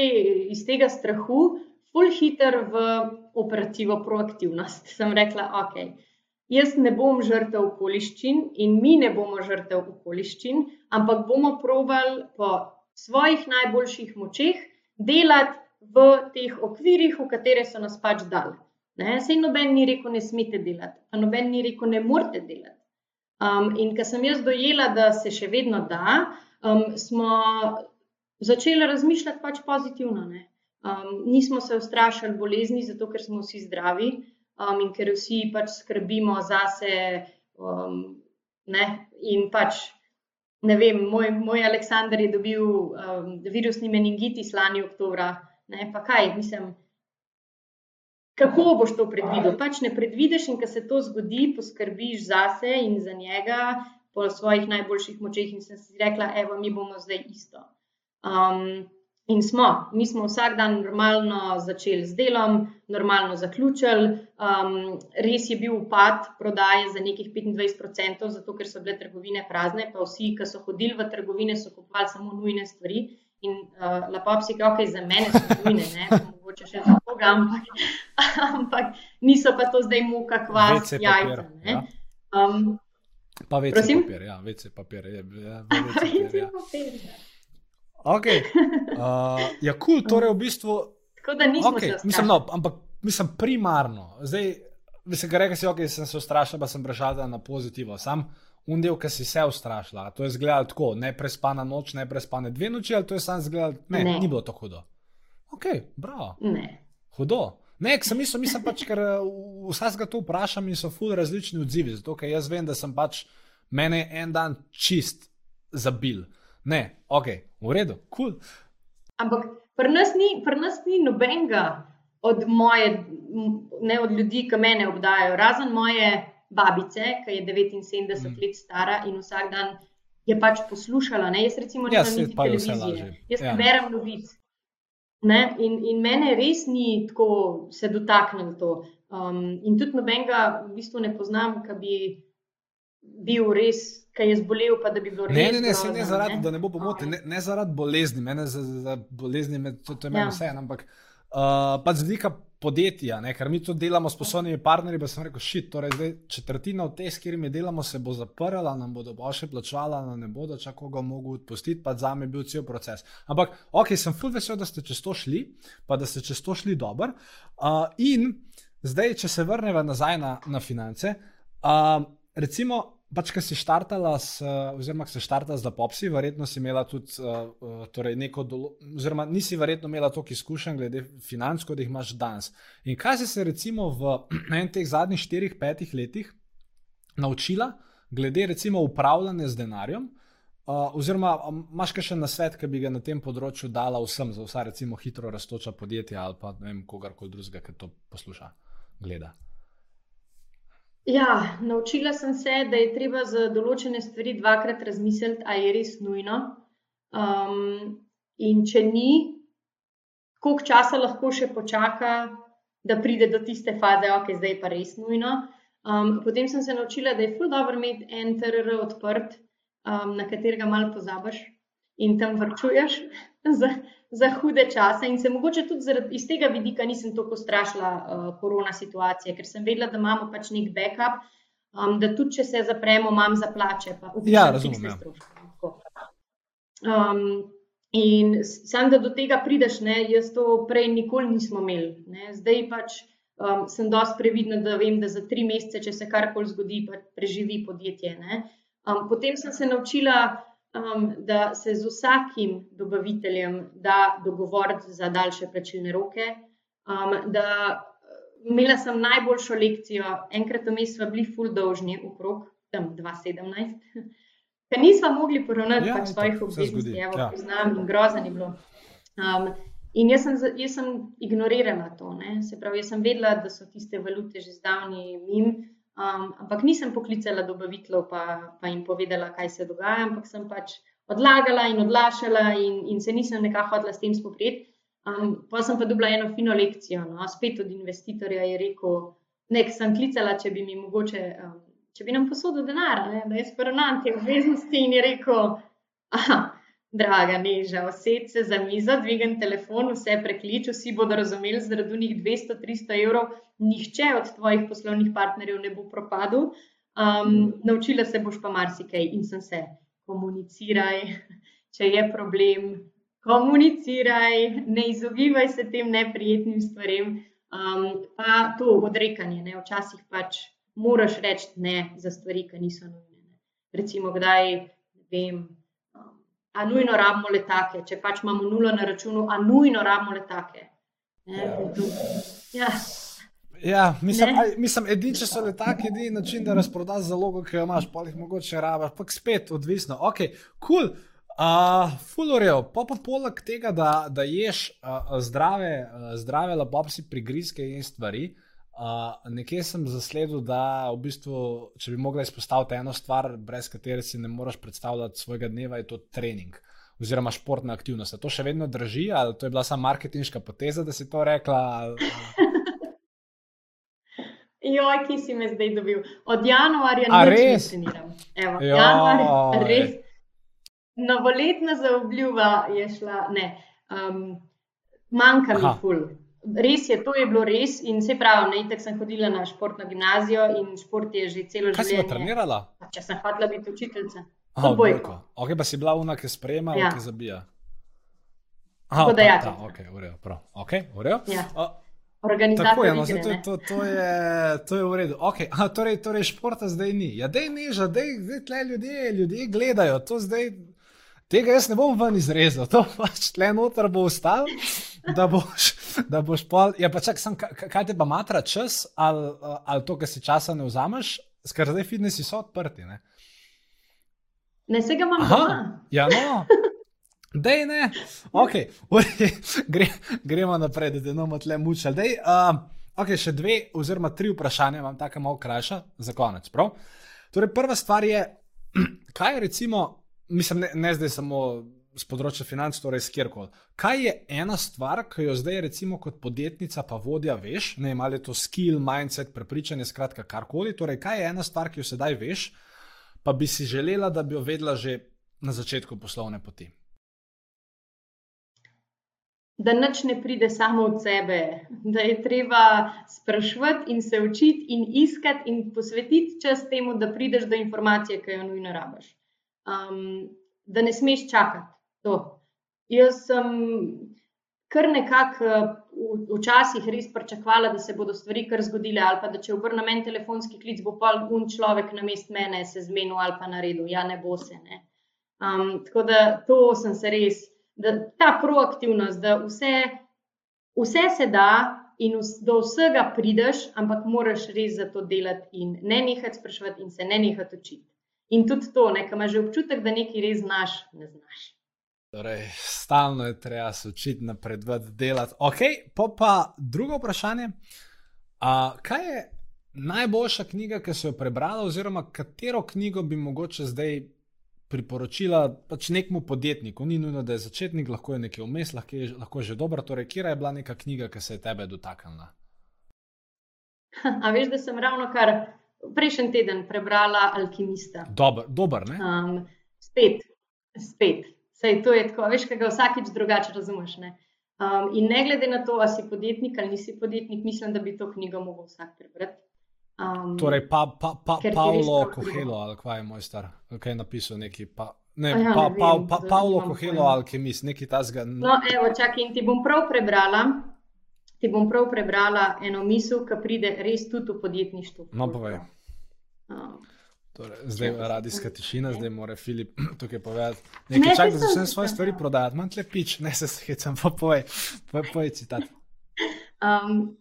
[SPEAKER 2] iz tega strahu, full hitter v operativo, proaktivnost. Sem rekla, ok, jaz ne bom žrtev okoliščin in mi ne bomo žrtev okoliščin, ampak bomo provali po svojih najboljših močeh delati v teh okvirih, v katere so nas pač dali. Sej noben ni rekel, ne smete delati, pa noben ni rekel, ne morete delati. Um, in ker sem jaz dojela, da se še vedno da, um, smo začela razmišljati pač pozitivno. Um, nismo se ustrašili bolezni, zato ker smo vsi zdravi um, in ker vsi pač skrbimo zase. Um, ne, in pač, ne vem, moj, moj Aleksandr je dobil um, virusni meningitis lani oktobra. Ne, pa kaj, mislim. Kako boš to predvidel? Pač ne predvidiš, in ko se to zgodi, poskrbiš zase in za njega, po svojih najboljših močeh in sem si rekla, evo, mi bomo zdaj isto. Um, In smo, mi smo vsak dan normalno začeli z delom, normalno zaključili. Um, res je bil upad prodaje za nekih 25%, zato ker so bile trgovine prazne, pa vsi, ki so hodili v trgovine, so kupovali samo nujne stvari. In uh, lepo si okay, za mene so nujne, ne, mogoče še za koga, ampak, ampak niso pa to zdaj muka, kvas, jajca. Ja. Um,
[SPEAKER 1] pa več papir, ja, več papir. Je, ja, več papir, ja. Okay. Uh, ja, kul, cool, torej v bistvu.
[SPEAKER 2] Tako da nisem
[SPEAKER 1] okay, mislim, no, ampak mislim primarno. Zdaj, se ga rekel, da okay, sem se ustrašil, pa sem prešal na pozitivo. Sam undel, ki si se ustrašila. To je zgledalo tako, ne prespana noč, ne prespane dve noči, ali to je sam zgledal, ne, ne, ni bilo tako hudo. Ok, bravo.
[SPEAKER 2] Ne.
[SPEAKER 1] Hudo. Ne, sem mislil, mislim pač, ker uh, vsakega to vprašam in so ful različni odzivi. Zato, ker jaz vem, da sem pač mene en dan čist zabil. Ne, ok, v redu, kul. Cool.
[SPEAKER 2] Ampak pri nas, nas ni nobenega od, moje, ne, od ljudi, ki me obdajajo, razen moje babice, ki je 79 mm. let stara in vsak dan je pač poslušala. Ne? Jaz recimo ne znam niti televizije, jaz ja. berem novic. In, in mene res ni tako se dotaknilo to. Um, in tudi nobenega v bistvu ne poznam, ki bi bil res ki je zbolel, pa da bi bilo res.
[SPEAKER 1] Ne, ne, ne, se ne zaradi, ne? da ne bo pomote, ne, ne zaradi bolezni, mene za, za bolezni, me, to, to je meni ja. vse, ampak uh, pač z vidika podjetja, ne, ker mi to delamo s poslovnimi partnerji, pa sem rekel, šit, torej zdaj četrtina od teh, s katerimi delamo, se bo zaprla, nam bodo pa še plačvala, nam ne bodo čak koga mogo odpustiti, pa za me je bil cel proces. Ampak, ok, sem full vesel, da ste čez to šli, pa da ste čez to šli dober. Uh, in zdaj, če se vrnemo nazaj na, na finance, uh, recimo, pač, ki si štartala, s, oziroma ki si štartala z Lapopsi, verjetno si imela tudi uh, torej neko, dolo, oziroma nisi verjetno imela toliko izkušenj glede financ, kot jih imaš danes. In kaj si se recimo v teh zadnjih štirih, petih letih naučila, glede recimo upravljanja z denarjem? Uh, oziroma, imaš še na svet, ki bi ga na tem področju dala vsem, za vsa recimo hitro raztoča podjetja ali pa ne vem, kogarkoli drugega, ki to posluša, gleda.
[SPEAKER 2] Ja, naučila sem se, da je treba za določene stvari dvakrat razmisliti, ali je res nujno. Um, in če ni, koliko časa lahko še počaka, da pride do tiste faze, da okay, je zdaj pa res nujno. Um, potem sem se naučila, da je zelo dobro imeti en TRR odprt, um, na katerega malo pozabiš in tam vrčuješ. za hude čase. In se mogoče tudi zaradi, iz tega vidika nisem tako strašila uh, korona situacije, ker sem vedela, da imamo pač nek backup, um, da tudi če se zapremo, imam za plače. Pa,
[SPEAKER 1] ja, razumem. Ja.
[SPEAKER 2] Um, in sam, da do tega prideš, ne, jaz to prej nikoli nismo imeli. Ne. Zdaj pač um, sem dosti previdna, da vem, da za tri mesece, če se karkoli zgodi, pa preživi podjetje. Um, potem sem se naučila um, da se z vsakim dobaviteljem da dogovoriti za daljše plačilne roke. Um, da, imela sem najboljšo lekcijo, enkrat vmes smo bili full dolžni, okrog 2017, ker nismo mogli poravnati ja, pač svojih obveznosti, evo, ja. poznam in grozen je bilo. Um, In jaz sem, jaz sem ignorirala to. Ne? Se pravi, jaz sem vedela, da so tiste valute že zdavni mim, Um, ampak nisem poklicala dobaviteljev, pa, pa jim povedala, kaj se dogaja, ampak sem pač odlagala in odlašala, in, in se nisem nekako hodila s tem spoprijeti. Um, pa sem pa dobila eno fino lekcijo, no, spet od investitorja je rekel: Nek sem klicala, če bi mi mogoče, um, če bi nam posodil denar, ne, da jaz poravnam te obveznosti. In je rekel: Aha, draga neža, osed se za mizo, dvigam telefon, vse preklič, vsi bodo razumeli, zaradi njih 200-300 evrov, nihče od tvojih poslovnih partnerjev ne bo propadel. Um, naučila se boš pa marsikaj in sem se komuniciraj, če je problem, komuniciraj, ne izogibaj se tem neprijetnim stvarem. Um, pa to odrekanje, ne? včasih pač moraš reči ne za stvari, ki niso nujne. Recimo, kdaj ne vem a nujno rabimo letake, če pač imamo nulo na računu, a nujno rabimo letake. Ja. ja.
[SPEAKER 1] Ja, mislim, aj, mislim edini, če so letaki, edini način, da razprodaš zalogo, ki jo imaš, pa jih mogoče rabaš, pa spet odvisno. Ok, kul, cool. uh, fulorejo. Pa pa poleg tega, da, da ješ uh, zdrave, uh, zdrave labopsi prigrizke in stvari, Uh, nekje sem zasledil, da v bistvu, če bi mogla izpostaviti eno stvar, brez katere si ne moreš predstavljati svojega dneva, je to trening oziroma športna aktivnost. A to še vedno drži, ali to je bila samo marketinška poteza, da si to rekla? Ali,
[SPEAKER 2] Joj, ki si me zdaj dobil. Od januarja ne
[SPEAKER 1] res?
[SPEAKER 2] treniram. Evo, januar, res. Novoletna zaobljuba je šla, ne, um, manjka mi ful. Res je, to je bilo res in se pravi, ne, tako sem hodila na športno gimnazijo in šport je že celo
[SPEAKER 1] Kaj
[SPEAKER 2] življenje.
[SPEAKER 1] si trenirala?
[SPEAKER 2] Če sem hotela biti učiteljica.
[SPEAKER 1] Aha,
[SPEAKER 2] odbojko.
[SPEAKER 1] Ok, pa si bila una, ki sprejema,
[SPEAKER 2] Ja.
[SPEAKER 1] ki zabija.
[SPEAKER 2] Tako da ja,
[SPEAKER 1] ta, ok, v redu, prav. Ok, v redu.
[SPEAKER 2] Ja. Organizator
[SPEAKER 1] Tako je, no,
[SPEAKER 2] igre,
[SPEAKER 1] to, to, to, je, to je v redu. Okay. Aha, torej, torej, športa zdaj ni. Ja, dej neža, dej, zdaj tle ljudje, ljudje gledajo. To zdaj, tega jaz ne bom ven izrezal, to pač tle noter bo ostal, da boš, da boš pol. Ja, pa čak, sam, kaj, te pa matra čas, ali, ali to, kar si časa ne vzameš, ker zdaj fitnesi so odprti. Ne?
[SPEAKER 2] Ne, se ga imam
[SPEAKER 1] Aha,
[SPEAKER 2] doma.
[SPEAKER 1] ja, no. Dej, ne, ok, Gre, gremo naprej, da ne bomo tle mučili. Dej, uh, ok, še dve, oziroma tri vprašanja, imam tako malo krajša, za konec. Prav? Torej, prva stvar je, kaj recimo, mislim, ne, ne zdaj samo z področja financ, torej s kjerkoli. Kaj je ena stvar, ki jo zdaj, recimo, kot podjetnica, pa vodja, veš, ne vem, ali je to skill, mindset, prepričanje, skratka, karkoli. Torej, kaj je ena stvar, ki jo sedaj veš, pa bi si želela, da bi jo vedela že na začetku poslovne poti.
[SPEAKER 2] Da nič ne pride samo od sebe, da je treba sprašvati in se učiti in iskati in posvetiti čas temu, da prideš do informacije, ki jo nujno rabiš. Um, da ne smeš čakati. To. Jaz sem kar nekako včasih res pričakovala, da se bodo stvari kar zgodile, ali pa da če obrnem en telefonski klic, bo pa un človek na mest mene se zmenil ali pa naredil. Ja, ne bo se. Ne. Um, tako da to sem se res, da ta proaktivnost, da vse, vse se da in do vsega prideš, ampak moraš res za to delati in ne nehati spraševati in se ne nehati učiti. In tudi to, ko imaš občutek, da nekaj res znaš, ne znaš.
[SPEAKER 1] Torej, stalno je treba se učiti napredovati, delati. Ok, pa pa drugo vprašanje. A, kaj je najboljša knjiga, ki si jo prebrala, oziroma katero knjigo bi mogoče zdaj priporočila pač nekmu podjetniku? Ni nujno, da je začetnik, lahko je nekaj vmes, lahko je, lahko je že dobro. Torej, kje je bila neka knjiga, ki se je tebe dotaknila?
[SPEAKER 2] A veš, da sem ravno kar prejšnji teden prebrala Alkimista.
[SPEAKER 1] Dober, dober ne?
[SPEAKER 2] Um, spet, spet. Sej to je tako, veš, kaj ga vsakič drugače razumeš. Ne? Um, in ne glede na to, ali si podjetnik ali nisi podjetnik, mislim, da bi to knjigo mogel vsak prebrati. Um,
[SPEAKER 1] Torej, pa, pa, pa,
[SPEAKER 2] prav
[SPEAKER 1] Kohelo, ali kaj je moj star, kaj je napisal neki. Pa, ne,
[SPEAKER 2] Aja,
[SPEAKER 1] pa,
[SPEAKER 2] ne
[SPEAKER 1] pa,
[SPEAKER 2] vem,
[SPEAKER 1] pa, Paolo
[SPEAKER 2] nimam
[SPEAKER 1] Kohelo, alkemist, neki tasga.
[SPEAKER 2] No, evo, čakaj, in ti bom prav prebrala. Ti bom prav prebrala eno misel, ki pride res tudi v podjetništvu.
[SPEAKER 1] No, povej.
[SPEAKER 2] Um,
[SPEAKER 1] Torej, zdaj je radijska tišina,
[SPEAKER 2] ne.
[SPEAKER 1] zdaj mora Filip tukaj povedati.
[SPEAKER 2] Ne,
[SPEAKER 1] Nekaj čak,
[SPEAKER 2] saj
[SPEAKER 1] da začnem svoje stvari
[SPEAKER 2] ja.
[SPEAKER 1] prodajati, manj tle pič, ne se hecam, pa povej, povej, povej citat.
[SPEAKER 2] Um,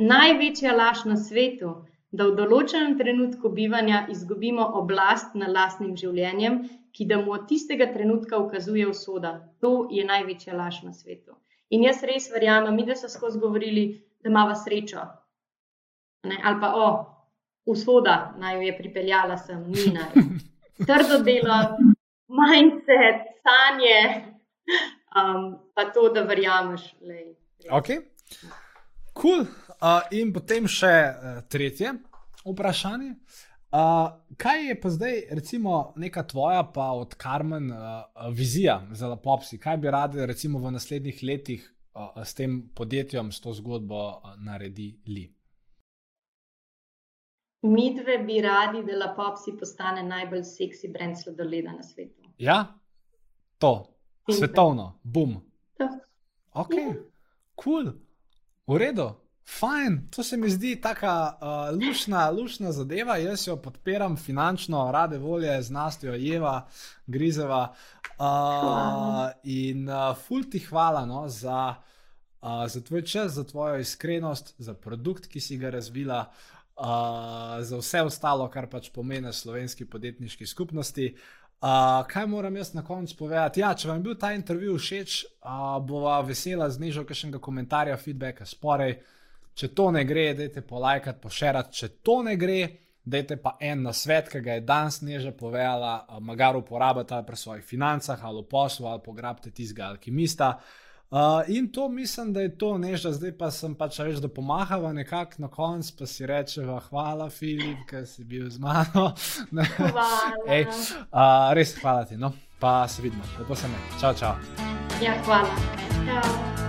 [SPEAKER 2] največja laž na svetu, da v določenem trenutku bivanja izgubimo oblast nad lastnim življenjem, ki da mu od tistega trenutka ukazuje usoda. To je največja laž na svetu. In jaz res verjamem, mi da so skozi govorili, da imamo srečo. Ne? Ali pa, o, usoda naj jo je pripeljala sem, ni naj. Trdo delo, mindset, sanje, um, pa to, da verjameš. Lej, res.
[SPEAKER 1] Ok, cool. Uh, in potem še uh, tretje vprašanje. Uh, kaj je pa zdaj, recimo, neka tvoja, pa od Karmen, uh, vizija za Lapopsi? Kaj bi radi, recimo, v naslednjih letih uh, s tem podjetjem, s to zgodbo uh, naredili?
[SPEAKER 2] Mi dve bi radi, da Lapopsi postane najbolj seksi brand sladoleda na svetu.
[SPEAKER 1] Ja, to,
[SPEAKER 2] Simpe.
[SPEAKER 1] svetovno, bum.
[SPEAKER 2] To.
[SPEAKER 1] Ok,
[SPEAKER 2] Ja.
[SPEAKER 1] cool, v redu, fajn, to se mi zdi taka uh, lušna, lušna zadeva. Jaz jo podpiram finančno, rade volje, znastjo, jeva, grizeva. Uh, in uh, ful ti hvala no, za, uh, za tvoj čas, za tvojo iskrenost, za produkt, ki si ga razvila. Uh, za vse ostalo, kar pač pomeni slovenski podjetniški skupnosti. Uh, kaj moram jaz na koncu povedati? Ja, če vam je bil ta intervju všeč, uh, bova vesela z nežo kakšnega komentarja, feedbacka, sporej. Če to ne gre, dajte polajkati, pošerati, če to ne gre. Dajte pa en na svet, ki ga je danes neža povedala, magar uporabite pri svojih financah ali v poslu ali pograbite tistega alkimista. Uh, in to mislim, da je to neža, zdaj pa sem pač reč, da pomahava nekako na koncu, pa si rečeva, hvala, Filip, ker si bil z mano.
[SPEAKER 2] Ej,
[SPEAKER 1] uh, res hvala ti, no, pa se vidimo, lepo se me. Čau, čau.
[SPEAKER 2] Ja, hvala. Čau.